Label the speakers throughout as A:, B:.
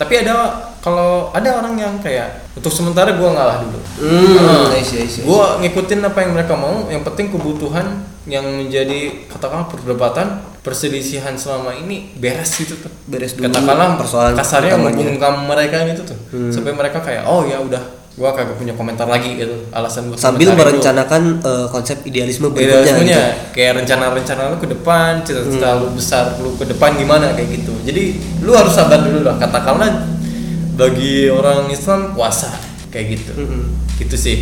A: tapi ada kalau ada orang yang kayak untuk sementara gue ngalah dulu
B: Hmm, I see.
A: gue ngikutin apa yang mereka mau yang penting kebutuhan yang menjadi katakanlah perdebatan perselisihan selama ini beres gitu tuh
B: Beres dulu
A: katakanlah
B: persoalan
A: kasarnya.
B: Hmm.
A: membungkam mereka itu tuh sampai mereka kayak oh ya udah gue kagak punya komentar lagi gitu alasan gue
B: sambil merencanakan eh, konsep idealisme berikutnya gitu. Hmm.
A: kayak rencana-rencana lu ke depan, cita-cita lu besar lu ke depan gimana kayak gitu. Jadi lu harus sabar dulu lah. Katakanlah bagi orang Islam puasa kayak gitu.
B: Mm-mm.
A: Gitu sih.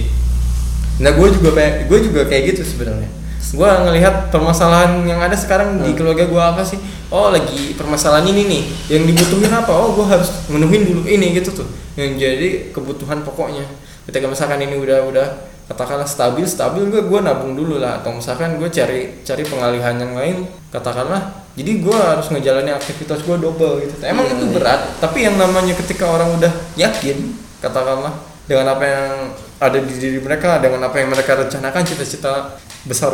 A: Nah, gue juga kayak gue juga kayak gitu sebenarnya. Gue ngelihat permasalahan yang ada sekarang di keluarga gue apa sih? Oh, lagi permasalahan ini nih. Yang dibutuhin apa? Oh, gue harus menuhin dulu ini gitu tuh. Yang jadi kebutuhan pokoknya. Ketika misalkan ini udah udah katakanlah stabil stabil gue gue nabung dulu lah atau misalkan gue cari cari pengalihan yang lain katakanlah jadi gue harus ngejalanin aktivitas gue double gitu emang
B: Iya,
A: itu berat tapi yang namanya ketika orang udah yakin katakanlah dengan apa yang ada di diri mereka dengan apa yang mereka rencanakan cita-cita besar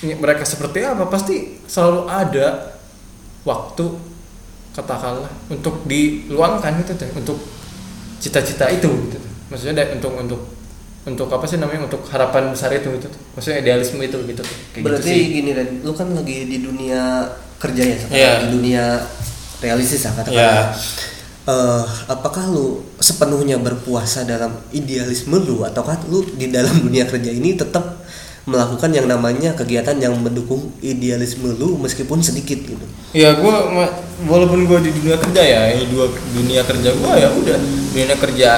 A: mereka seperti apa pasti selalu ada waktu katakanlah untuk diluangkan gitu tuh untuk cita-cita itu gitu maksudnya da- untuk untuk untuk apa sih namanya untuk harapan besar itu gitu maksudnya idealisme itu gitu tuh. Kayak
B: Berarti
A: gitu sih.
B: gini Ren, lu kan lagi di dunia kerja ya sekarang,
A: Iya.
B: di dunia realistis lah katakan.
A: Iya.
B: Eh, apakah lu sepenuhnya berpuasa dalam idealisme lu ataukah lu di dalam dunia kerja ini tetap melakukan yang namanya kegiatan yang mendukung idealisme lu meskipun sedikit gitu.
A: Ya gue walaupun gue di dunia kerja ya, ini dua dunia kerja gue ya udah. Dunia kerja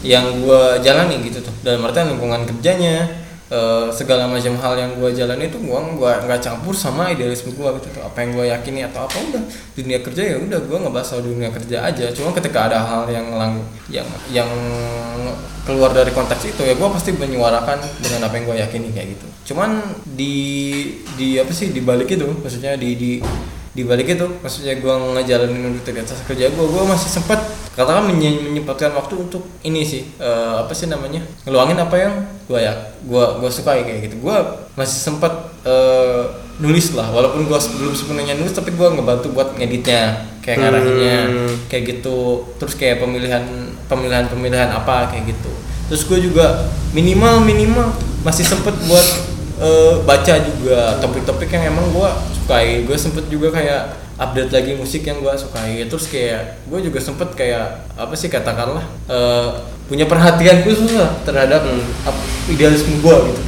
A: yang gue jalani gitu tuh. Dalam artian lingkungan kerjanya eh, segala macam hal yang gue jalani itu gue nggak campur sama idealisme gue gitu. Tuh apa yang gue yakini atau apa udah. Dunia kerja ya udah gue ngebahas soal dunia kerja aja. Cuma ketika ada hal yang lang yang yang keluar dari konteks itu ya gue pasti menyuarakan dengan apa yang gue yakini kayak gitu. Cuman di di apa sih di balik itu maksudnya di di di balik itu maksudnya gue ngejalanin aktivitas kerja gue gue masih sempat katakan menye- menyempatkan waktu untuk ini sih eh, apa sih namanya ngeluangin apa yang gue ya gue gue sukai kayak gitu. Gue masih sempat eh, nulis lah walaupun gue belum sepenuhnya nulis tapi gue ngebantu buat ngeditnya kayak ngarahinnya
B: Hmm.
A: kayak gitu. Terus kayak pemilihan pemilihan pemilihan apa kayak gitu. Terus gue juga minimal minimal masih sempet buat eh, baca juga topik-topik yang emang gue sukai. Gue sempet juga kayak update lagi musik yang gue sukai. Terus kayak gue juga sempet kayak apa sih katakanlah eh, punya perhatian khusus lah terhadap ap- idealisme gue gitu.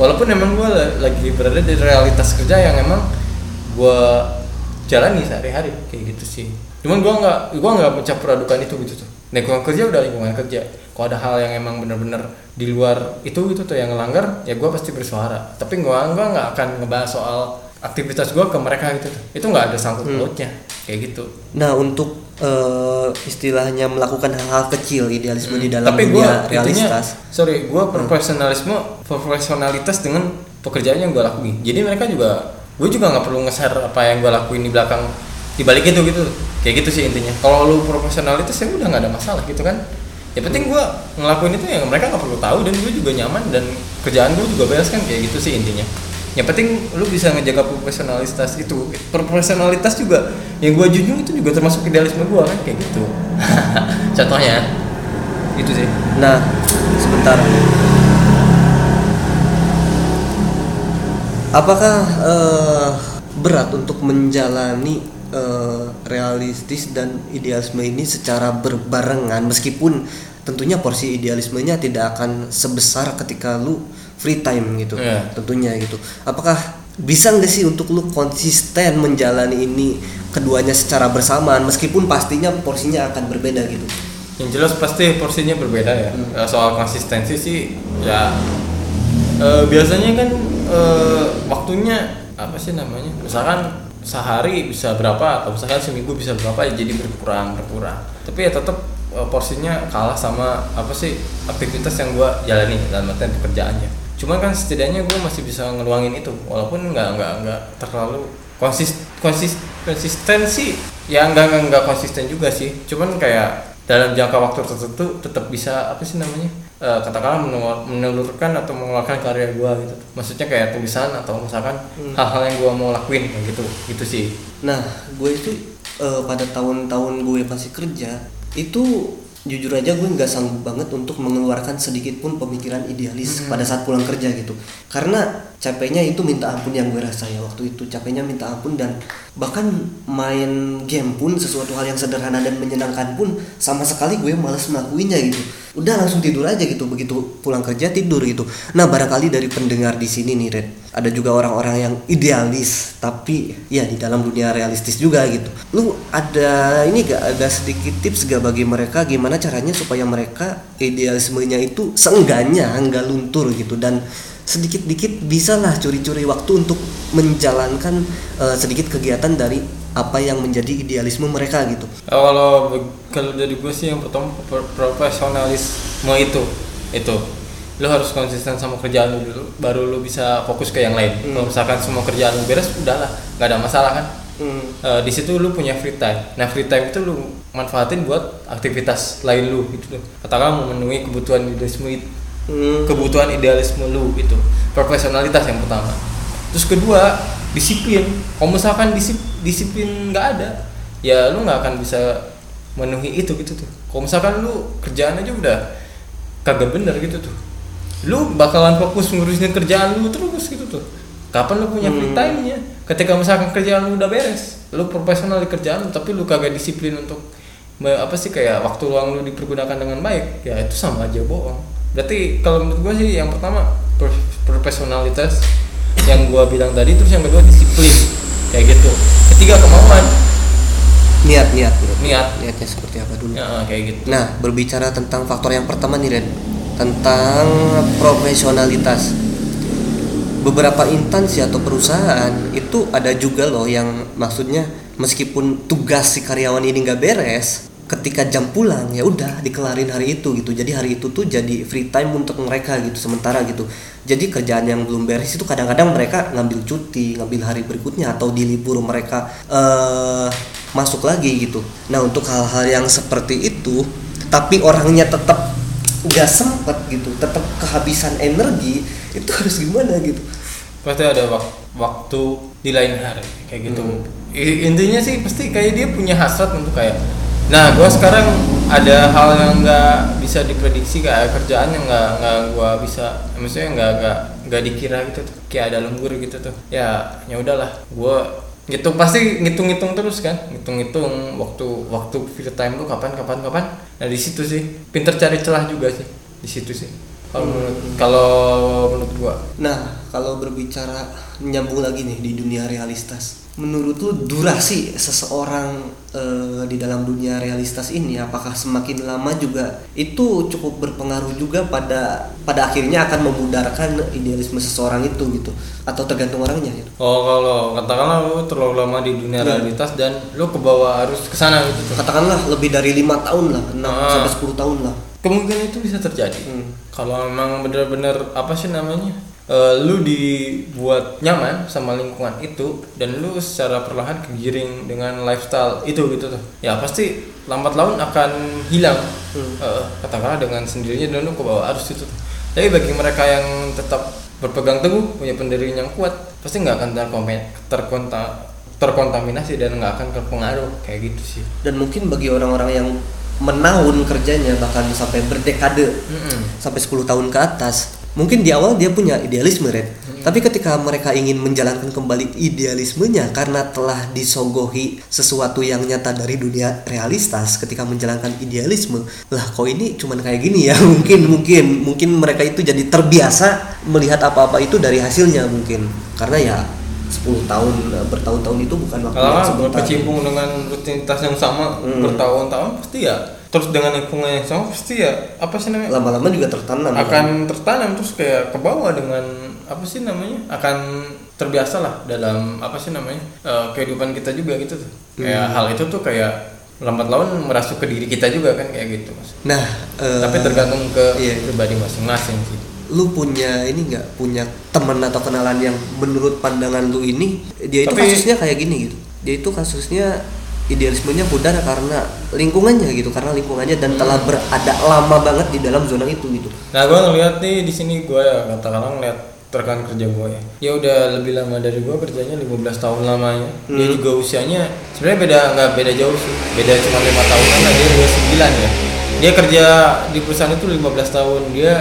A: Walaupun emang gue lagi berada di realitas kerja yang emang gue jalani sehari-hari kayak gitu sih. Cuman gue nggak gue nggak mencampur adukan itu gitu tuh. Lingkungan kerja udah lingkungan kerja. Kalau ada hal yang emang bener-bener di luar itu itu tuh yang ngelanggar ya gue pasti bersuara. Tapi gue gue nggak akan ngebahas soal aktivitas gue ke mereka gitu. Tuh itu nggak ada sangkut pautnya kayak gitu.
B: Nah, untuk eh, istilahnya melakukan hal-hal kecil idealisme di dalam
A: Hmm. tapi
B: dunia
A: intinya
B: realitas.
A: sorry gue profesionalisme profesionalitas dengan pekerjaan yang gue lakuin. Jadi mereka juga gue juga nggak perlu nge-share apa yang gue lakuin di belakang di balik itu gitu. Kayak gitu sih intinya. Kalau lu profesionalitas ya udah nggak ada masalah gitu kan. Ya penting gue ngelakuin itu yang mereka nggak perlu tahu dan gue juga nyaman dan kerjaan gue juga beres kan kayak gitu sih intinya yang penting lu bisa ngejaga profesionalitas itu. Profesionalitas juga yang gue junjung itu juga termasuk idealisme gue kan? Kayak gitu. Contohnya? Itu sih.
B: Nah, sebentar. Apakah eh, berat untuk menjalani eh, realistis dan idealisme ini secara berbarengan? Meskipun tentunya porsi idealismenya tidak akan sebesar ketika lu free time gitu.
A: Iya.
B: Tentunya gitu. Apakah bisa nggak sih untuk lu konsisten menjalani ini keduanya secara bersamaan meskipun pastinya porsinya akan berbeda gitu.
A: yang jelas pasti porsinya berbeda ya Eh, soal konsistensi sih ya eh, biasanya kan eh, waktunya apa sih namanya misalkan sehari bisa berapa atau misalkan seminggu bisa berapa ya jadi berkurang berkurang tapi ya tetap eh, porsinya kalah sama apa sih aktivitas yang gua jalani dalam artian pekerjaannya cuman kan setidaknya gue masih bisa ngeluangin itu walaupun nggak nggak nggak terlalu konsis konsis konsistensi. Ya nggak nggak konsisten juga sih. Cuman kayak dalam jangka waktu tertentu tetap bisa apa sih namanya Eh, katakanlah menelur- menelurkan atau mengeluarkan karya gua gitu. Maksudnya kayak tulisan atau misalkan hal-hal yang gua mau lakuin kayak gitu gitu sih.
B: Nah, gue itu eh, pada tahun-tahun gue masih kerja itu jujur aja gue nggak sanggup banget untuk mengeluarkan sedikit pun pemikiran idealis pada saat pulang kerja gitu. Karena capeknya itu minta ampun yang gue rasa ya waktu itu. Capeknya minta ampun dan bahkan main game pun sesuatu hal yang sederhana dan menyenangkan pun sama sekali gue males melakuinya gitu. Udah langsung tidur aja gitu. Begitu pulang kerja tidur gitu. Nah barangkali dari pendengar di sini nih Red ada juga orang-orang yang idealis tapi ya di dalam dunia realistis juga gitu. Lu ada ini gak ada sedikit tips gak bagi mereka gimana caranya supaya mereka idealismenya itu seenggaknya nggak luntur gitu? Dan sedikit-dikit bisalah curi-curi waktu untuk menjalankan eh, sedikit kegiatan dari apa yang menjadi idealisme mereka gitu.
A: Kalau kalau dari gue sih yang pertama pro- profesionalisme itu itu. Lu harus konsisten sama kerjaan lu dulu baru lu bisa fokus ke yang lain. Kalau misalkan semua kerjaan lu beres udahlah nggak ada masalah kan? Eh, di situ lu punya free time. Nah free time itu lu manfaatin buat aktivitas lain lu gitu. Tuh katakanlah memenuhi kebutuhan idealisme itu
B: Hmm.
A: kebutuhan idealisme lu itu. Profesionalitas yang pertama. Terus kedua disiplin. Kalau misalkan disip- disiplin nggak ada ya lu nggak akan bisa memenuhi itu gitu tuh. Kalau misalkan lu kerjaan aja udah kagak bener gitu tuh. Lu bakalan fokus ngurusin kerjaan lu terus gitu tuh. Kapan lu punya free time nya ketika misalkan kerjaan lu udah beres lu profesional di kerjaan lu tapi lu kagak disiplin untuk apa sih kayak waktu luang lu dipergunakan dengan baik ya itu sama aja bohong berarti kalau menurut gua sih yang pertama pro- profesionalitas yang gua bilang tadi terus yang kedua disiplin. Kayak gitu. Ketiga kemauan.
B: Niat niat. Niat.
A: niat
B: niatnya seperti apa dulu?
A: Ya kayak gitu.
B: Nah, berbicara tentang faktor yang pertama nih, Ren, tentang profesionalitas. Beberapa instansi atau perusahaan itu ada juga loh yang maksudnya meskipun tugas si karyawan ini nggak beres, ketika jam pulang ya udah dikelarin hari itu gitu. Jadi hari itu tuh jadi free time untuk mereka gitu sementara gitu. Jadi kerjaan yang belum beres itu kadang-kadang mereka ngambil cuti, ngambil hari berikutnya atau di libur mereka eh masuk lagi gitu. Nah untuk hal-hal yang seperti itu, tapi orangnya tetap nggak sempet gitu, tetap kehabisan energi, itu harus gimana gitu?
A: pasti ada wak- waktu di lain hari kayak gitu I- intinya sih pasti kayak dia punya hasrat untuk kayak nah gua sekarang ada hal yang nggak bisa diprediksi kayak kerjaan yang nggak nggak gua bisa maksudnya nggak nggak nggak dikira gitu tuh kayak ada lembur gitu tuh. Ya ya udahlah. Gua gitu pasti ngitung-ngitung terus kan. Ngitung-ngitung waktu waktu free time lu kapan kapan kapan. Nah di situ sih. Pinter cari celah juga sih di situ sih. Kalau menurut kalau menurut gua.
B: Nah, kalau berbicara nyambung lagi nih di dunia realistas, menurut lu durasi seseorang eh, di dalam dunia realistas ini apakah semakin lama juga itu cukup berpengaruh juga pada pada akhirnya akan memudarkan idealisme seseorang itu gitu atau tergantung orangnya gitu.
A: Oh kalau katakanlah lu terlalu lama di dunia
B: Iya.
A: realitas dan lu kebawa arus ke sana gitu.
B: Katakanlah lebih dari lima tahun lah, 6
A: Ah.
B: sampai 10 tahun lah.
A: Kemungkinan itu bisa terjadi.
B: Hmm.
A: Kalau memang benar-benar apa sih namanya? Eh, lu dibuat nyaman sama lingkungan itu dan lu secara perlahan kegiring dengan lifestyle itu gitu tuh. Ya pasti lambat laun akan hilang.
B: Hmm.
A: Eh, katakanlah dengan sendirinya dan lu kebawa arus itu tuh. Tapi bagi mereka yang tetap berpegang teguh punya pendirian yang kuat pasti nggak akan terkomen terkonta terkontaminasi dan nggak akan terpengaruh kayak gitu sih.
B: Dan mungkin bagi orang-orang yang menahun kerjanya bahkan sampai berdekade
A: Mm-mm.
B: sampai 10 tahun ke atas mungkin di awal dia punya idealisme Red tapi ketika mereka ingin menjalankan kembali idealismenya karena telah disogohi sesuatu yang nyata dari dunia realistas ketika menjalankan idealisme lah kok ini cuman kayak gini ya? Mungkin mungkin mungkin mereka itu jadi terbiasa melihat apa-apa itu dari hasilnya mungkin. Karena ya 10 tahun bertahun-tahun itu bukan waktu
A: Kalau
B: yang sebentar.
A: berkecimpung dengan rutinitas yang sama
B: Hmm.
A: bertahun-tahun pasti ya terus dengan lingkungan yang sama pasti ya apa sih namanya?
B: Lama-lama juga tertanam kan?
A: akan tertanam terus kayak ke bawah dengan apa sih namanya? Akan terbiasa lah dalam apa sih namanya eh, kehidupan kita juga gitu tuh. Kayak hal itu tuh kayak lambat laun merasuk ke diri kita juga kan kayak gitu mas.
B: Nah eh,
A: tapi tergantung ke
B: iya.
A: pribadi masing-masing sih.
B: Lu punya ini nggak? Punya teman atau kenalan yang menurut pandangan lu ini dia itu
A: Tapi-
B: kasusnya kayak gini gitu? Dia itu kasusnya idealismenya pudar karena lingkungannya gitu karena lingkungannya dan telah berada lama banget di dalam zona itu gitu.
A: Nah, gue ngeliat nih di sini gue ya katakanlah ngeliat rekan kerja gue ya. Ya udah lebih lama dari gue kerjanya 15 tahun lamanya. Dia
B: Hmm.
A: juga usianya sebenarnya beda nggak beda jauh sih. Beda cuma lima tahunan lah dia 29 ya. Dia kerja di perusahaan itu 15 tahun. Dia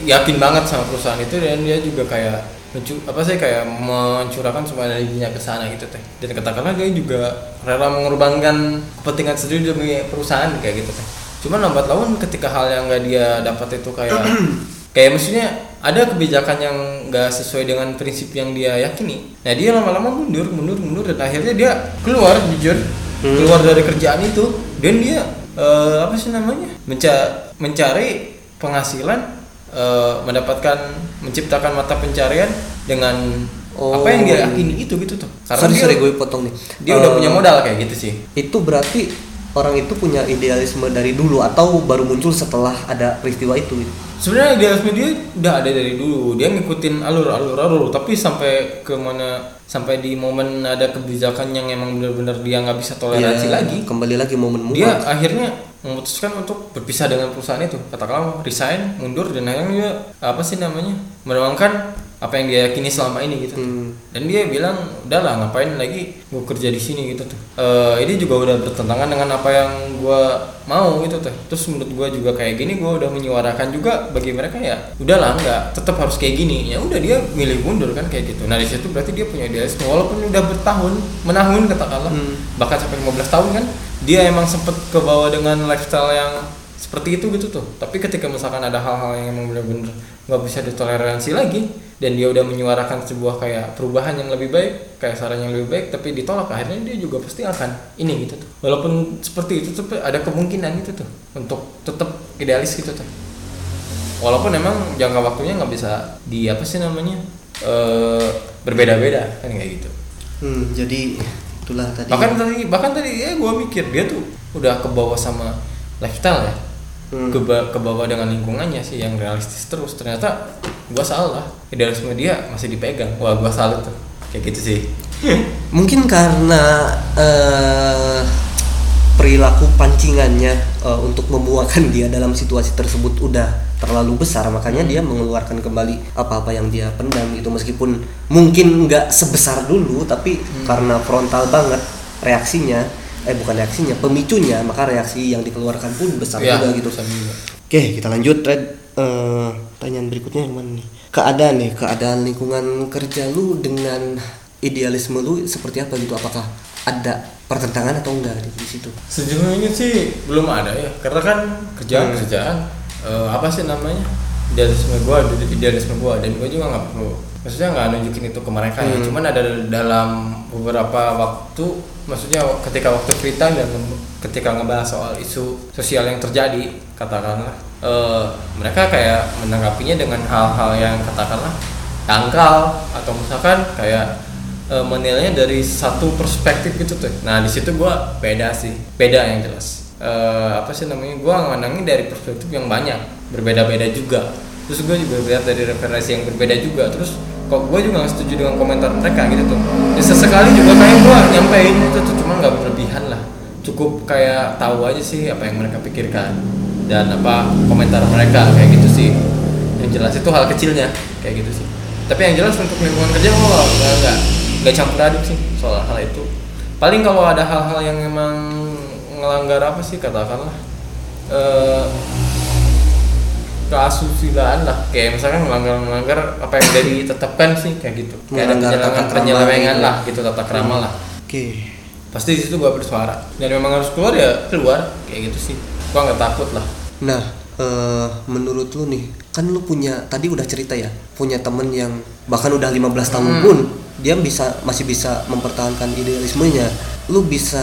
A: yakin banget sama perusahaan itu dan dia juga kayak apa sih kayak mencurahkan semua energinya ke sana gitu teh. Dan katakanlah dia juga rela mengorbankan kepentingan sendiri demi perusahaan kayak gitu teh. Cuman lambat laun ketika hal yang nggak dia dapat itu kayak kayak maksudnya ada kebijakan yang nggak sesuai dengan prinsip yang dia yakini. Nah dia lama-lama mundur mundur mundur dan akhirnya dia keluar jujur keluar dari kerjaan itu. Dan dia eh, apa sih namanya Menca- mencari penghasilan eh, mendapatkan menciptakan mata pencarian dengan apa yang dia yakini itu gitu tuh.
B: Sorry
A: dia,
B: sorry gue potong nih.
A: dia udah
B: Eh,
A: punya modal kayak gitu sih.
B: itu berarti orang itu punya idealisme dari dulu atau baru muncul setelah ada peristiwa itu? Gitu?
A: sebenarnya idealisme dia udah ada dari dulu. Dia ngikutin alur alur alur tapi sampai ke mana sampai di momen ada kebijakan yang emang benar-benar dia nggak bisa toleransi
B: Ya,
A: lagi.
B: kembali lagi momen
A: dia akhirnya memutuskan untuk berpisah dengan perusahaan itu. Katakanlah resign mundur dan akhirnya dia apa sih namanya menuangkan apa yang dia yakini selama ini gitu.
B: Hmm.
A: dan dia bilang udahlah ngapain lagi gue kerja di sini gitu tuh. Eh, ini juga udah bertentangan dengan apa yang gue mau gitu tuh. Terus menurut gue juga kayak gini gue udah menyuarakan juga bagi mereka ya udahlah nggak tetap harus kayak gini. Ya udah dia milih mundur kan kayak gitu. Nah di situ berarti dia punya idealisme walaupun udah bertahun menahun katakanlah
B: Hmm.
A: bahkan sampai 15 tahun kan dia emang sempet kebawa dengan lifestyle yang seperti itu gitu tuh. Tapi ketika misalkan ada hal-hal yang emang bener-bener nggak bisa ditoleransi lagi dan dia udah menyuarakan sebuah kayak perubahan yang lebih baik kayak saran yang lebih baik tapi ditolak akhirnya dia juga pasti akan ini gitu tuh. Walaupun seperti itu tapi ada kemungkinan itu tuh untuk tetap idealis gitu tuh. Walaupun emang jangka waktunya nggak bisa di apa sih namanya eh berbeda-beda kan kayak gitu.
B: Hmm, jadi itulah tadi.
A: Bahkan tadi bahkan tadi ya gue mikir dia tuh udah kebawa sama lifestyle ya.
B: Hmm.
A: Keba- kebawa dengan lingkungannya sih yang realistis terus. Ternyata gue salah idealisme dia masih dipegang. Wah gue salut tuh. Kayak gitu sih.
B: Mungkin karena eh, perilaku pancingannya eh, untuk memuakan dia dalam situasi tersebut udah terlalu besar makanya dia mengeluarkan kembali apa-apa yang dia pendam gitu meskipun mungkin nggak sebesar dulu tapi karena frontal banget reaksinya eh bukan reaksinya pemicunya maka reaksi yang dikeluarkan pun besar
A: Ya,
B: juga gitu
A: besar juga.
B: Oke, kita lanjut Red. Eh, pertanyaan berikutnya yang mana nih? Keadaan nih, keadaan lingkungan kerja lu dengan idealisme lu seperti apa gitu? Apakah ada pertentangan atau enggak di, situ?
A: sejauh ini sih belum ada ya karena kan kerjaan
B: Hmm.
A: kerjaan eh, apa sih namanya idealisme gue idealisme gue dan gue juga nggak perlu maksudnya nggak nunjukin itu ke mereka ya
B: Hmm.
A: cuman ada dalam beberapa waktu maksudnya ketika waktu free time dan ketika ngebahas soal isu sosial yang terjadi katakanlah eh, mereka kayak menanggapinya dengan hal-hal yang katakanlah dangkal atau misalkan kayak eh, menilainya dari satu perspektif gitu tuh. Nah di situ gua beda sih, beda yang jelas. Eh, apa sih namanya? Gua mandangnya dari perspektif yang banyak, berbeda-beda juga. Terus gue juga lihat dari referensi yang berbeda juga. Terus kok gue juga nggak setuju dengan komentar mereka gitu tuh. Ya, sesekali juga kayak gua nyampein itu tuh, cuma nggak berlebihan lah. Cukup kayak tahu aja sih apa yang mereka pikirkan dan apa komentar mereka kayak gitu sih. Yang jelas itu hal kecilnya kayak gitu sih. Tapi yang jelas untuk lingkungan kerja gua nggak nggak nggak campur aduk sih soal hal itu. Paling kalau ada hal-hal yang emang ngelanggar apa sih katakanlah eh keasusilaan lah. Kayak misalkan melanggar melanggar apa yang udah ditetapkan sih kayak gitu. Kayak ada
B: Melanggar
A: penyelewengan penyelewengan
B: gitu.
A: lah gitu tata krama lah.
B: Oke.
A: pasti di situ gua bersuara. Dan memang harus keluar ya keluar. Kayak gitu sih. Gua nggak takut lah.
B: Nah, eh, menurut lu nih, kan lu punya tadi udah cerita ya, punya temen yang bahkan udah 15 tahun
A: Hmm.
B: pun dia bisa masih bisa mempertahankan idealismenya. Lu bisa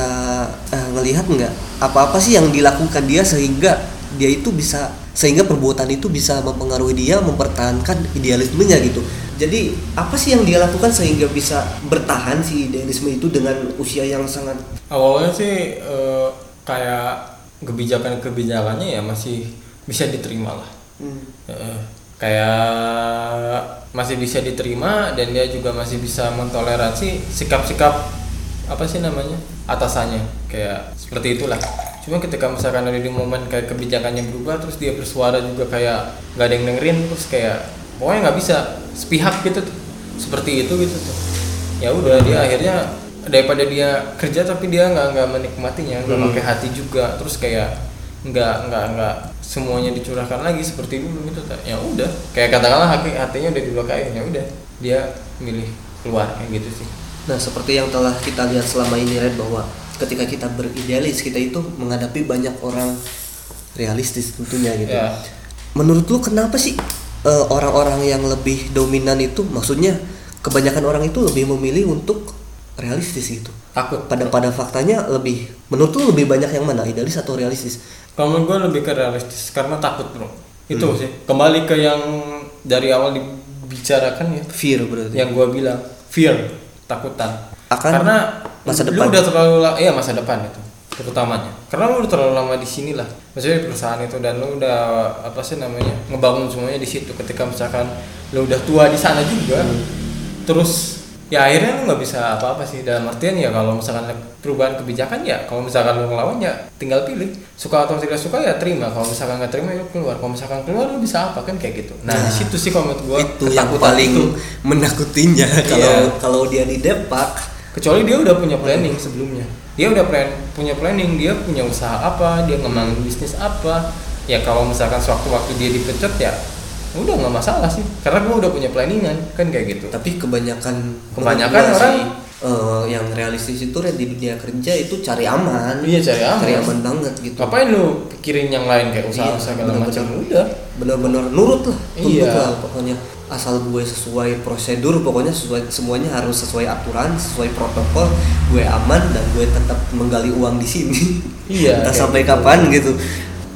B: eh, ngelihat nggak apa-apa sih yang dilakukan dia sehingga dia itu bisa sehingga perbuatan itu bisa mempengaruhi dia mempertahankan idealismenya gitu. Jadi apa sih yang dia lakukan sehingga bisa bertahan si idealisme itu dengan usia yang sangat
A: awalnya sih eh, kayak kebijakan-kebijakannya ya masih bisa diterima lah
B: hmm,
A: Eh, kayak masih bisa diterima dan dia juga masih bisa mentoleransi sikap-sikap apa sih namanya atasannya. Kayak seperti itulah. Cuma ketika misalkan ada di momen kayak kebijakannya berubah terus dia bersuara juga kayak nggak ada yang dengerin terus kayak pokoknya nggak bisa. Sepihak gitu tuh. Seperti itu gitu tuh. Ya udah dia akhirnya daripada dia kerja tapi dia nggak nggak menikmatinya nggak pakai hati juga. Terus kayak nggak nggak nggak semuanya dicurahkan lagi seperti dulu gitu tak ya udah kayak katakanlah hati hatinya udah dilukai ya udah dia milih keluar kayak gitu sih
B: Nah, seperti yang telah kita lihat selama ini Red bahwa ketika kita beridealis kita itu menghadapi banyak orang realistis tentunya gitu.
A: Ya.
B: Menurut lu kenapa sih eh, orang-orang yang lebih dominan itu maksudnya kebanyakan orang itu lebih memilih untuk realistis gitu.
A: Takut
B: Pada pada faktanya lebih menurut lu lebih banyak yang mana? Idealis atau realistis?
A: kalau menurut gue lebih ke realistis karena takut bro. Itu sih. Kembali ke yang dari awal dibicarakan ya.
B: Fear berarti.
A: yang gua bilang fear takutan.
B: Akan
A: karena
B: masa
A: lu
B: depan.
A: udah terlalu la- iya masa depan itu terutamanya. Karena lu udah terlalu lama di sini lah. Maksudnya di perusahaan itu dan lu udah apa sih namanya ngebangun semuanya di situ. Ketika misalkan lu udah tua di sana juga
B: Hmm.
A: terus ya akhirnya lu nggak bisa apa-apa sih. Dalam artian ya kalau misalkan perubahan kebijakan ya kalau misalkan lu ngelawan ya tinggal pilih. Suka atau tidak suka ya terima. Kalau misalkan nggak terima ya lu keluar. Kalau misalkan keluar lu bisa apa? Kan kayak gitu. Nah,
B: Nah,
A: di situ sih kalau menurut gua
B: itu yang paling
A: itu.
B: menakutinya. Kalau
A: Iya.
B: kalau dia di depak
A: kecuali dia udah punya planning sebelumnya. Dia udah plan punya planning dia punya usaha apa dia ngembangin bisnis apa. Ya kalau misalkan sewaktu-waktu dia dipecat ya udah nggak masalah sih. Karena gue udah punya planningan kan kayak gitu.
B: Tapi kebanyakan
A: Kebanyakan orang-
B: sih, eh, yang realistis itu di dunia kerja itu cari aman.
A: Iya cari aman.
B: Cari aman banget gitu.
A: Ngapain lu pikirin yang lain kayak usaha
B: Iya,
A: segala
B: bener-bener.
A: macam? Udah
B: benar-benar nurut lah.
A: Iya.
B: lah pokoknya. Asal gue sesuai prosedur pokoknya sesuai semuanya harus sesuai aturan sesuai protokol gue aman dan gue tetap menggali uang di sini.
A: Iya,
B: entah sampai
A: gitu.
B: kapan gitu.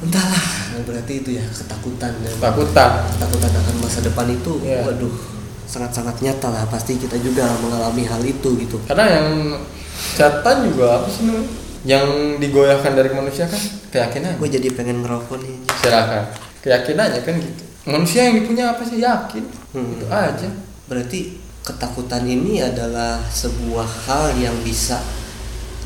B: Entahlah berarti itu ya ketakutan dan
A: takutan
B: ketakutan akan masa depan itu
A: Iya.
B: waduh sangat-sangat nyata lah. Pasti kita juga mengalami hal itu gitu.
A: Karena yang catatan juga apa sih namanya? Yang digoyahkan dari manusia kan keyakinan
B: gue jadi pengen ngerokok nih
A: silakan. Keyakinannya kan gitu. Manusia yang punya apa sih? Yakin.
B: Hmm.
A: itu aja.
B: Berarti ketakutan ini adalah sebuah hal yang bisa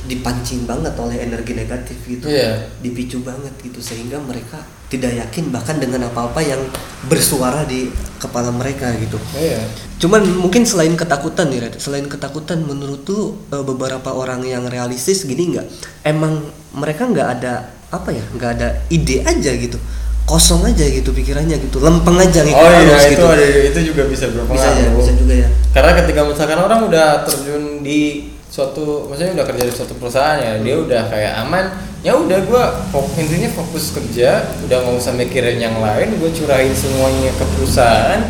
B: dipancing banget oleh energi negatif gitu.
A: Iya.
B: dipicu banget gitu sehingga mereka tidak yakin bahkan dengan apa-apa yang bersuara di kepala mereka gitu.
A: Iya.
B: Cuman mungkin selain ketakutan nih Red, selain ketakutan menurut lu eh, beberapa orang yang realistis gini nggak? Emang mereka nggak ada apa ya nggak ada ide aja gitu. Kosong aja gitu pikirannya gitu lempeng aja gitu
A: oh iya itu
B: gitu.
A: ada itu juga bisa berpengaruh.
B: bisa ya bisa juga ya.
A: Karena ketika misalkan orang udah terjun di suatu maksudnya udah kerja di suatu perusahaan ya dia udah kayak aman ya udah gua fok- intinya fokus kerja udah nggak usah mikirin yang lain gue curahin semuanya ke perusahaan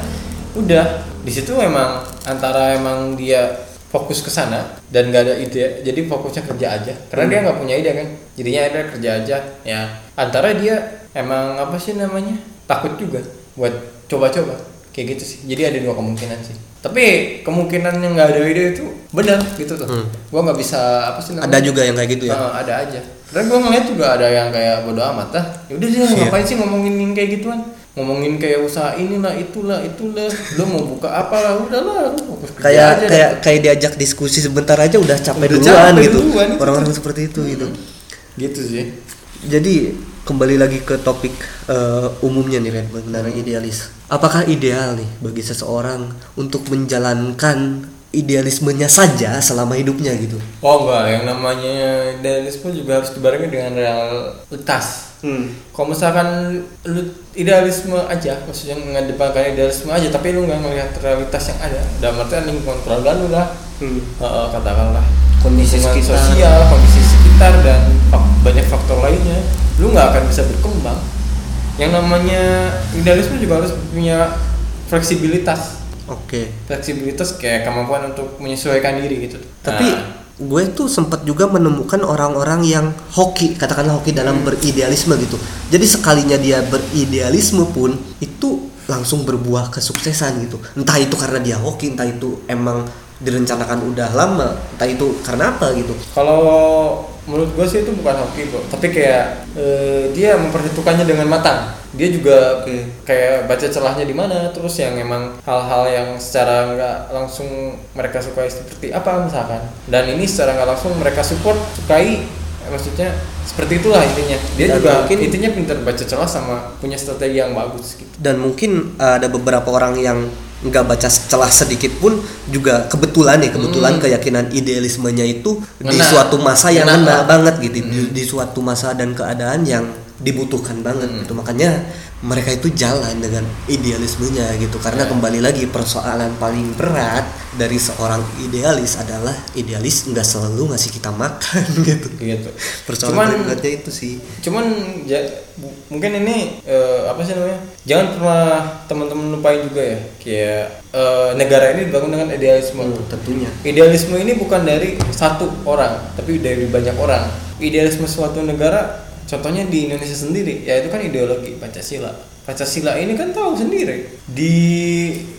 A: udah. Di situ emang antara emang dia fokus ke sana dan gak ada ide jadi fokusnya kerja aja. Karena dia nggak punya ide kan jadinya ada kerja aja ya. Antara dia emang apa sih namanya takut juga buat coba-coba kayak gitu sih. Jadi ada dua kemungkinan sih. Tapi kemungkinan yang nggak ada ide itu benar gitu tuh.
B: Hmm.
A: gua nggak bisa apa sih namanya?
B: Ada juga yang kayak gitu ya?
A: Ah, ada aja. Dan gua ngeliat juga ada yang kayak bodo amat lah yaudah dia
B: Iya.
A: ngapain sih ngomongin yang kayak gituan? Ngomongin kayak usaha inilah itulah itulah. Lo mau buka apa lah udahlah
B: kayak
A: aja
B: kayak kayak diajak diskusi sebentar aja udah capek
A: Udah
B: duluan
A: capek
B: gitu. orang-orang
A: tuh.
B: seperti itu gitu.
A: Gitu sih.
B: Jadi kembali lagi ke topik eh, umumnya nih Ren mengenai idealis. Apakah ideal nih bagi seseorang untuk menjalankan idealismenya saja selama hidupnya gitu?
A: Oh enggak. Yang namanya idealisme juga harus dibarengi dengan realitas.
B: Hmm.
A: kalau misalkan lu idealisme aja maksudnya mengedepankan idealisme aja tapi lu nggak ngelihat realitas yang ada dalam artian lingkungan keluarga lu lah.
B: Hmm.
A: eh, katakanlah.
B: Kondisi
A: sosial kondisi sekitar dan banyak faktor lainnya lu nggak akan bisa berkembang. Yang namanya idealisme juga harus punya fleksibilitas.
B: Oke.
A: Fleksibilitas kayak kemampuan untuk menyesuaikan diri gitu.
B: Tapi
A: Nah,
B: gue tuh sempat juga menemukan orang-orang yang hoki katakanlah hoki dalam
A: Hmm.
B: beridealisme gitu. Jadi sekalinya dia beridealisme pun itu langsung berbuah kesuksesan gitu. Entah itu karena dia hoki entah itu emang direncanakan udah lama entah itu karena apa gitu
A: Kalau menurut gue sih itu bukan hoki bro, tapi kayak eh, dia memperhitungkannya dengan matang. Dia juga
B: Oke.
A: kayak baca celahnya di mana, terus yang emang hal-hal yang secara nggak langsung mereka sukai seperti apa misalkan. Dan ini secara nggak langsung mereka support sukai maksudnya seperti itulah intinya dia
B: Dan
A: juga
B: mungkin-
A: intinya pintar baca celah sama punya strategi yang bagus gitu
B: dan mungkin ada beberapa orang yang nggak baca celah sedikit pun juga kebetulan ya kebetulan keyakinan idealismenya itu di
A: Ngena.
B: suatu masa yang
A: Ngena.
B: ngena banget gitu di, di suatu masa dan keadaan yang dibutuhkan banget gitu. Makanya mereka itu jalan dengan idealismenya gitu. Karena
A: Ya.
B: kembali lagi persoalan paling berat dari seorang idealis adalah idealis nggak selalu ngasih kita makan gitu.
A: Gitu
B: persoalan
A: Cuman-
B: beratnya itu sih.
A: cuman ya, mungkin ini eh, apa sih namanya? Jangan pernah teman-teman lupain juga ya. Kayak eh, negara ini dibangun dengan idealisme.
B: Hmm, tentunya.
A: Idealisme ini bukan dari satu orang tapi dari banyak orang. Idealisme suatu negara contohnya di Indonesia sendiri yaitu kan ideologi Pancasila. Pancasila ini kan tahu sendiri.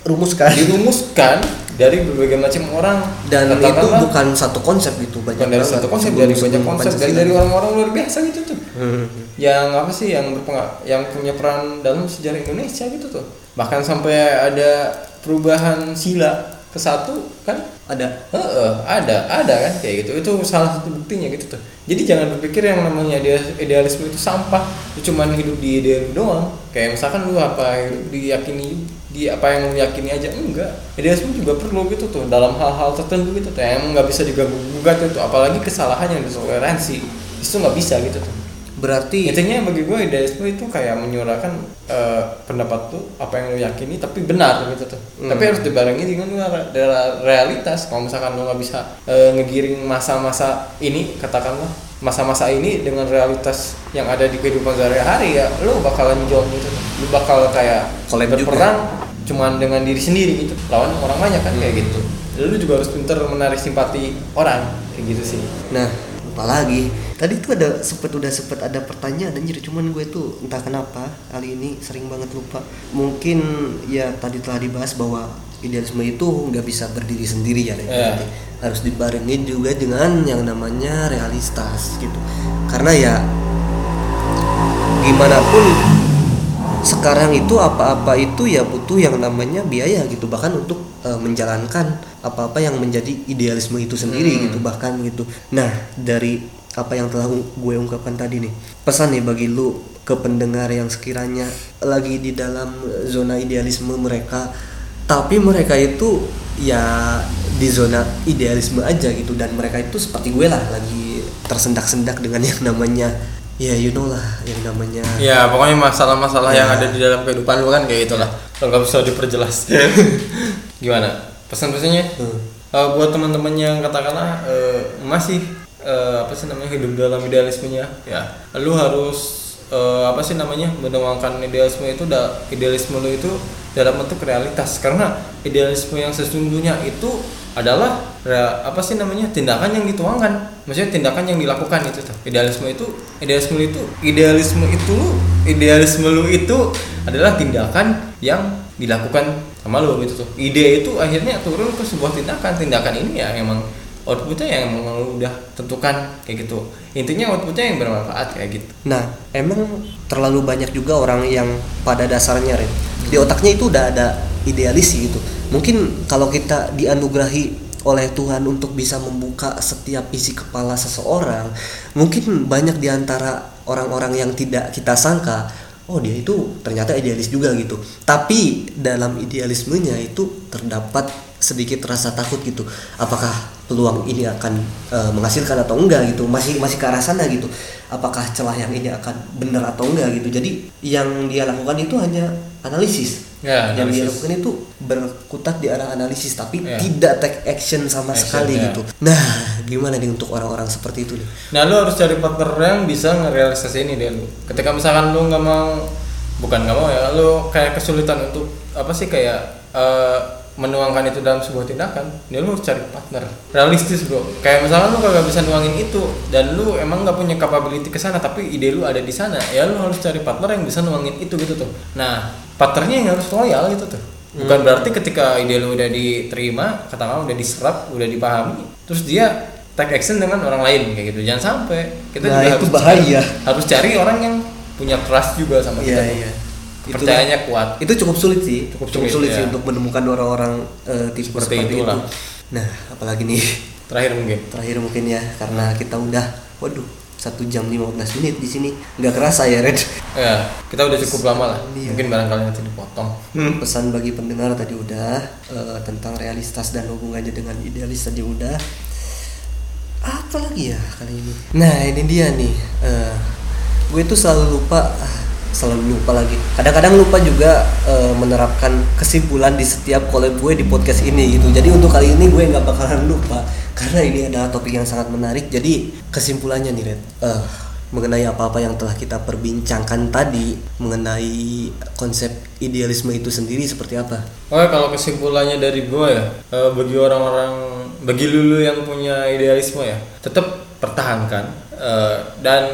B: Rumuskan
A: dirumuskan dari berbagai macam orang.
B: Dan itu
A: Katakanlah,
B: bukan satu konsep gitu banyak
A: bukan dari
B: banget
A: satu konsep dari banyak konsep. Dari
B: Pancasila.
A: dari orang-orang luar biasa gitu tuh.
B: Hmm.
A: yang apa sih yang berpengaruh yang punya peran dalam sejarah Indonesia gitu tuh. Bahkan sampai ada perubahan sila ke satu kan
B: ada
A: Heeh, ada ada kan kayak gitu. Itu salah satu buktinya gitu tuh. Jadi jangan berpikir yang namanya ide- idealisme itu sampah. Lu cuman hidup di ide doang. Kayak misalkan lu apa hidup diyakini di apa yang lu yakini aja enggak. Idealisme juga perlu gitu tuh dalam hal-hal tertentu gitu tuh. Yang nggak bisa diganggu gugat itu apalagi kesalahan yang ditoleransi. Itu nggak bisa gitu tuh
B: berarti
A: intinya bagi gue idealisme itu kayak menyuarakan eh, pendapat tuh apa yang lo yakini tapi benar gitu tuh
B: Hmm.
A: tapi harus dibarengi dengan re- re- realitas kalau misalkan lo nggak bisa eh, ngegiring masa-masa ini katakanlah masa-masa ini dengan realitas yang ada di kehidupan sehari-hari ya lo bakalan jauh gitu tuh. lo bakal kayak
B: juga.
A: berperang cuman dengan diri sendiri gitu lawan orang banyak kan kayak gitu lo juga harus pinter menarik simpati orang kayak gitu sih
B: nah apalagi tadi tuh ada sempet udah sempet ada pertanyaan anjir cuman gue tuh entah kenapa kali ini sering banget lupa. Mungkin ya tadi telah dibahas bahwa idealisme itu nggak bisa berdiri sendiri ya. Berarti harus dibarengi juga dengan yang namanya realitas gitu. Karena ya gimana pun sekarang itu apa-apa itu ya butuh yang namanya biaya gitu bahkan untuk eh, menjalankan apa-apa yang menjadi idealisme itu sendiri
A: Hmm.
B: gitu bahkan gitu nah dari apa yang telah gue ungkapkan tadi nih pesan nih bagi lu ke pendengar yang sekiranya lagi di dalam zona idealisme mereka tapi mereka itu ya di zona idealisme aja gitu dan mereka itu seperti gue lah lagi tersendak-sendak dengan yang namanya ya you know lah yang namanya
A: Ya pokoknya masalah-masalah
B: Ya.
A: yang ada di dalam kehidupan lu kan kayak itulah. Kalau nggak bisa diperjelas. Gimana? Pesan-pesannya?
B: Hmm.
A: Eh, buat teman-teman yang katakanlah eh, masih eh, apa sih namanya hidup dalam idealismenya, ya, lu harus eh, apa sih namanya menuangkan idealisme itu, da, idealisme lu itu dalam bentuk realitas. Karena idealisme yang sesungguhnya itu adalah apa sih namanya tindakan yang dituangkan maksudnya tindakan yang dilakukan itu tuh idealisme itu idealisme itu idealisme itu idealisme lu itu adalah tindakan yang dilakukan sama lu gitu tuh ide itu akhirnya turun ke sebuah tindakan. Tindakan ini ya emang outputnya yang emang lu udah tentukan kayak gitu. Intinya outputnya yang bermanfaat kayak gitu.
B: Nah, emang terlalu banyak juga orang yang pada dasarnya Ren, di otaknya itu udah ada idealis gitu. Mungkin kalau kita dianugerahi oleh Tuhan untuk bisa membuka setiap isi kepala seseorang, mungkin banyak di antara orang-orang yang tidak kita sangka, oh dia itu ternyata idealis juga gitu. Tapi dalam idealismenya itu terdapat sedikit rasa takut gitu. Apakah peluang ini akan eh, menghasilkan atau enggak gitu? Masih masih ke arah sana gitu. Apakah celah yang ini akan benar atau enggak gitu. Jadi yang dia lakukan itu hanya analisis.
A: Ya,
B: yang dia
A: analisis.
B: lakukan itu berkutat di arah analisis tapi
A: Ya.
B: tidak take action sama
A: Action,
B: sekali
A: ya.
B: gitu. Nah, gimana nih untuk orang-orang seperti itu nih?
A: Nah lu harus cari partner yang bisa ngerealisasi ini deh lu. Ketika misalkan lu nggak mau, bukan nggak mau ya, lu kayak kesulitan untuk apa sih kayak eh, menuangkan itu dalam sebuah tindakan, ya lu harus cari partner realistis bro. Kayak misalkan lu kagak bisa nuangin itu dan lu emang nggak punya capability ke sana, tapi ide lu ada di sana, ya lu harus cari partner yang bisa nuangin itu gitu tuh. Nah partnernya yang harus loyal gitu tuh. Bukan berarti ketika ide lu udah diterima, katakanlah udah diserap, udah dipahami, terus dia take action dengan orang lain kayak gitu jangan sampai kita
B: Nah,
A: juga
B: itu
A: harus
B: bahaya.
A: cari, harus cari orang yang punya trust juga sama kita
B: Iya, iya.
A: percayanya kuat
B: Itu cukup sulit sih,
A: Cukup
B: cukup,
A: sulit,
B: sulit sih
A: ya.
B: untuk menemukan orang-orang eh, tipe
A: Seperti
B: seperti,
A: itulah.
B: itu. Nah, apalagi nih
A: terakhir mungkin
B: terakhir mungkin ya karena kita udah waduh satu jam 15 menit di sini nggak kerasa ya Red
A: Ya, kita udah cukup lama lah.
B: Iya.
A: Mungkin barangkali nanti dipotong.
B: pesan bagi pendengar tadi udah eh, tentang realitas dan hubungannya dengan idealis tadi udah apa lagi ya kali ini nah ini dia nih eh, gue tuh selalu lupa ah, selalu lupa lagi. Kadang-kadang lupa juga eh, menerapkan kesimpulan di setiap collab gue di podcast ini gitu. Jadi untuk kali ini gue nggak bakalan lupa karena ini adalah topik yang sangat menarik. Jadi kesimpulannya nih Red Eh, mengenai apa-apa yang telah kita perbincangkan tadi mengenai konsep idealisme itu sendiri seperti apa?
A: Oke, kalau kesimpulannya dari gue ya, eh, bagi orang-orang, bagi lulu yang punya idealisme ya, tetap pertahankan eh, dan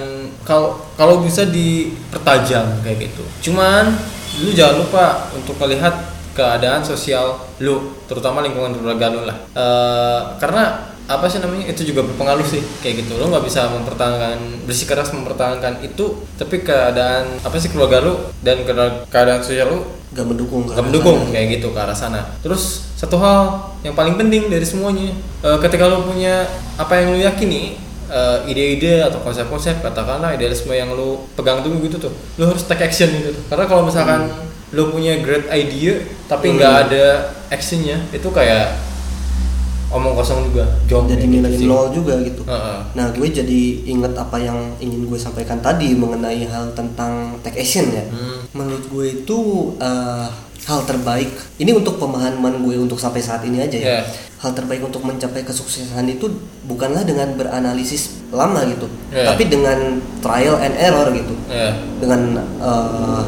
A: kalau kalau bisa dipertajam kayak gitu. Cuman lu jangan lupa untuk melihat keadaan sosial lu, terutama lingkungan keluarga lu lah. Eh, karena apa sih namanya itu juga berpengaruh sih kayak gitu lo nggak bisa mempertahankan bersikeras mempertahankan itu tapi keadaan apa sih keluarga lu dan keadaan- sosial lu
B: Gak mendukung ke
A: gak
B: arah
A: mendukung
B: sana.
A: kayak gitu ke arah sana terus satu hal yang paling penting dari semuanya eh, ketika lo punya apa yang lo yakini eh, ide-ide atau konsep-konsep katakanlah idealisme yang lo pegang teguh gitu tuh lo harus take action gitu tuh. karena kalau misalkan lo punya great idea tapi nggak
B: Hmm.
A: ada actionnya itu kayak omong kosong juga jong
B: Jadi
A: gitu
B: nilai
A: sih.
B: nol juga gitu.
A: Heeh.
B: Nah, gue jadi inget apa yang ingin gue sampaikan tadi mengenai hal tentang take action ya.
A: Hmm.
B: Menurut gue itu eh, hal terbaik. Ini untuk pemahaman gue untuk sampai saat ini aja ya.
A: Yeah.
B: Hal terbaik untuk mencapai kesuksesan itu bukanlah dengan beranalisis lama gitu,
A: Yeah.
B: tapi dengan trial and error gitu.
A: Ya.
B: dengan uh,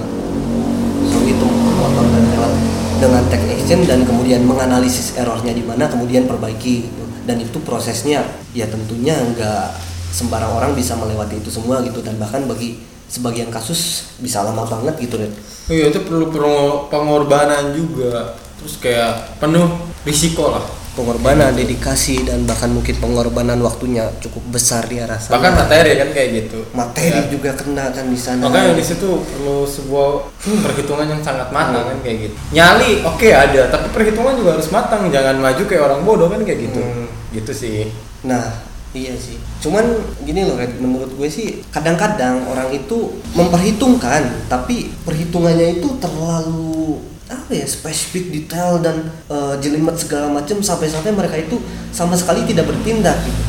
B: itu motor dan lewat dengan take action dan kemudian menganalisis errornya di mana kemudian perbaiki gitu dan itu prosesnya ya tentunya nggak sembarang orang bisa melewati itu semua gitu dan bahkan bagi sebagian kasus bisa lama banget gitu Red.
A: Iya itu perlu perlu pengorbanan juga. Terus kayak penuh risiko lah.
B: Pengorbanan dedikasi dan bahkan mungkin pengorbanan waktunya cukup besar dia rasa
A: bahkan materi kan kayak gitu.
B: Materi
A: Ya.
B: juga kena kan di sana.
A: Makanya di situ perlu sebuah perhitungan yang sangat matang kan kayak gitu. Nyali oke ada tapi perhitungan juga harus matang. Jangan maju kayak orang bodoh kan kayak gitu.
B: Hmm.
A: gitu sih.
B: Nah, iya sih. Cuman gini loh, Red, menurut gue sih kadang-kadang orang itu memperhitungkan, tapi perhitungannya itu terlalu apa ya spesifik detail dan eh, jelimet segala macam sampai-sampai mereka itu sama sekali tidak bertindak gitu.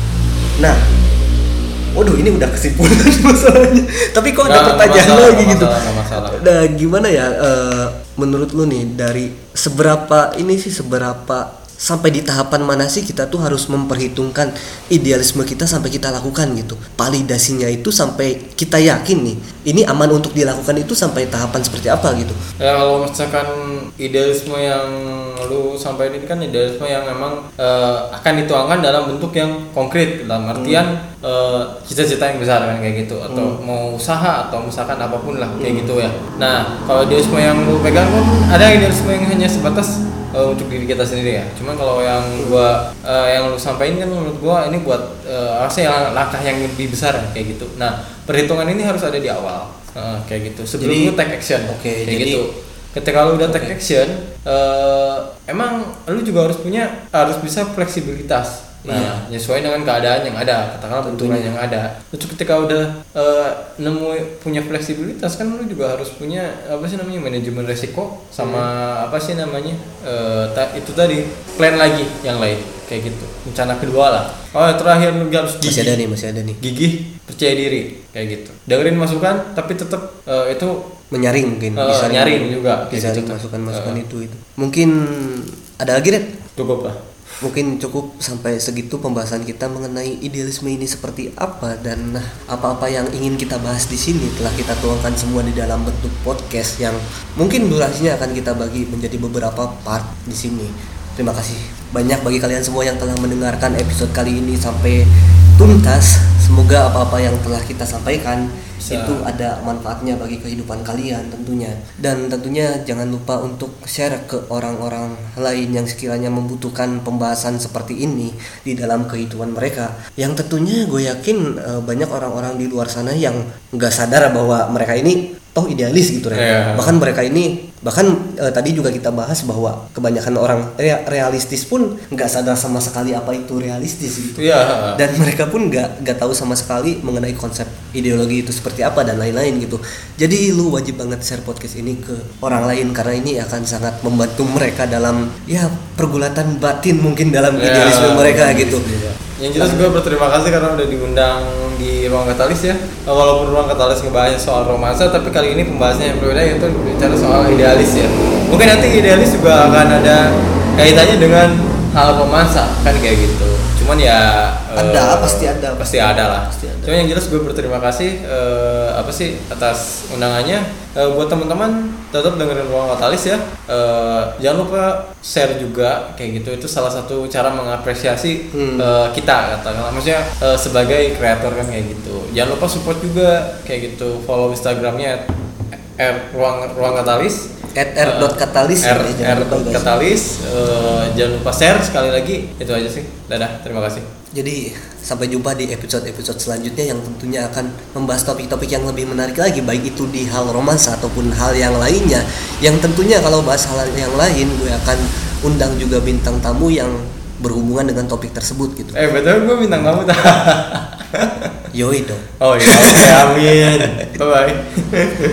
B: Nah, waduh ini udah kesimpulan masalahnya. Tapi kok ada
A: nggak
B: pertanyaan
A: masalah,
B: lagi gitu.
A: masalah.
B: Nah, gimana ya eh, menurut lu nih dari seberapa ini sih seberapa sampai di tahapan mana sih kita tuh harus memperhitungkan idealisme kita sampai kita lakukan gitu. Validasinya itu sampai kita yakin nih ini aman untuk dilakukan itu sampai tahapan seperti apa gitu.
A: ya kalau misalkan idealisme yang lu sampaikan ini kan idealisme yang memang eh, akan dituangkan dalam bentuk yang konkret dalam artian eh, cita-cita yang besar kan kayak gitu. Atau mau usaha atau misalkan apa pun lah kayak gitu ya. Nah kalau idealisme yang lu pegang kan ada idealisme yang hanya sebatas eh, untuk diri kita sendiri ya. Cuman kalau yang gua eh, yang lu sampaikan kan menurut gua ini buat eh, harusnya yang langkah yang lebih besar ya, kayak gitu. Nah perhitungan ini harus ada di awal Eh, kayak gitu. Sebelum
B: Jadi-
A: lu take action
B: Oke,
A: kayak
B: jadi-
A: gitu. Ketika lu udah take action eh, emang lu juga harus punya harus bisa fleksibilitas nah nyesuaiin dengan keadaan yang ada katakanlah benturan yang ada terus ketika udah eh, nemu punya fleksibilitas kan lu juga harus punya apa sih namanya manajemen resiko sama apa sih namanya eh, ta- itu tadi plan lagi yang lain kayak gitu rencana kedua lah oh terakhir lu harus
B: Masih
A: gigih
B: ada nih, masih ada nih.
A: gigih percaya diri kayak gitu dengerin masukan tapi tetap eh, itu
B: Menyaring mungkin
A: Eh,
B: disaring-
A: nyaring juga,
B: disaring
A: gitu tuh.
B: masukan-masukan
A: Eh.
B: itu itu. Mungkin ada lagi Red?
A: cukup lah
B: Mungkin cukup sampai segitu pembahasan kita mengenai idealisme ini seperti apa dan apa-apa yang ingin kita bahas di sini telah kita tuangkan semua di dalam bentuk podcast yang mungkin durasinya akan kita bagi menjadi beberapa part di sini. Terima kasih banyak bagi kalian semua yang telah mendengarkan episode kali ini sampai tuntas. Semoga apa-apa yang telah kita sampaikan
A: Bisa.
B: itu ada manfaatnya bagi kehidupan kalian tentunya dan tentunya jangan lupa untuk share ke orang-orang lain yang sekiranya membutuhkan pembahasan seperti ini di dalam kehidupan mereka yang tentunya gue yakin eh, banyak orang-orang di luar sana yang nggak sadar bahwa mereka ini toh idealis gitu Ren.
A: Iya.
B: bahkan mereka ini bahkan eh, tadi juga kita bahas bahwa kebanyakan orang rea- realistis pun nggak sadar sama sekali apa itu realistis gitu
A: Iya.
B: dan mereka pun nggak nggak tahu sama sekali mengenai konsep ideologi itu seperti apa dan lain-lain gitu jadi lu wajib banget share podcast ini ke orang lain karena ini akan sangat membantu mereka dalam ya pergulatan batin mungkin dalam
A: Ya,
B: idealisme mereka gitu
A: iya. Yang jelas gue berterima kasih karena udah diundang di ruang katalis ya. Walaupun ruang katalis ngebahas soal romansa, tapi kali ini pembahasannya yang berbeda yaitu bicara soal idealis ya. Mungkin nanti idealis juga akan ada kaitannya dengan hal romansa kan kayak gitu. Cuman ya
B: Ada,
A: eh,
B: pasti ada.
A: pasti ada lah.
B: Pasti ada.
A: Cuman yang jelas gue berterima kasih eh, apa sih atas undangannya. Eh, buat teman-teman tetap dengerin ruang katalis ya. Eh, jangan lupa share juga kayak gitu. Itu salah satu cara mengapresiasi
B: Hmm.
A: eh, kita katakanlah maksudnya eh, sebagai kreator kan kayak gitu. Jangan lupa support juga kayak gitu. Follow Instagramnya ruang ruang katalis
B: At r.katalis
A: r,
B: ya, jangan
A: r
B: guys.
A: katalis Eh, jangan lupa share sekali lagi itu aja sih dadah terima kasih
B: Jadi sampai jumpa di episode-episode selanjutnya yang tentunya akan membahas topik-topik yang lebih menarik lagi baik itu di hal romansa ataupun hal yang lainnya. Yang tentunya kalau bahas hal yang lain gue akan undang juga bintang tamu yang berhubungan dengan topik tersebut gitu.
A: eh betul gue bintang tamu
B: Yoi dong.
A: oh iya oke amin bye bye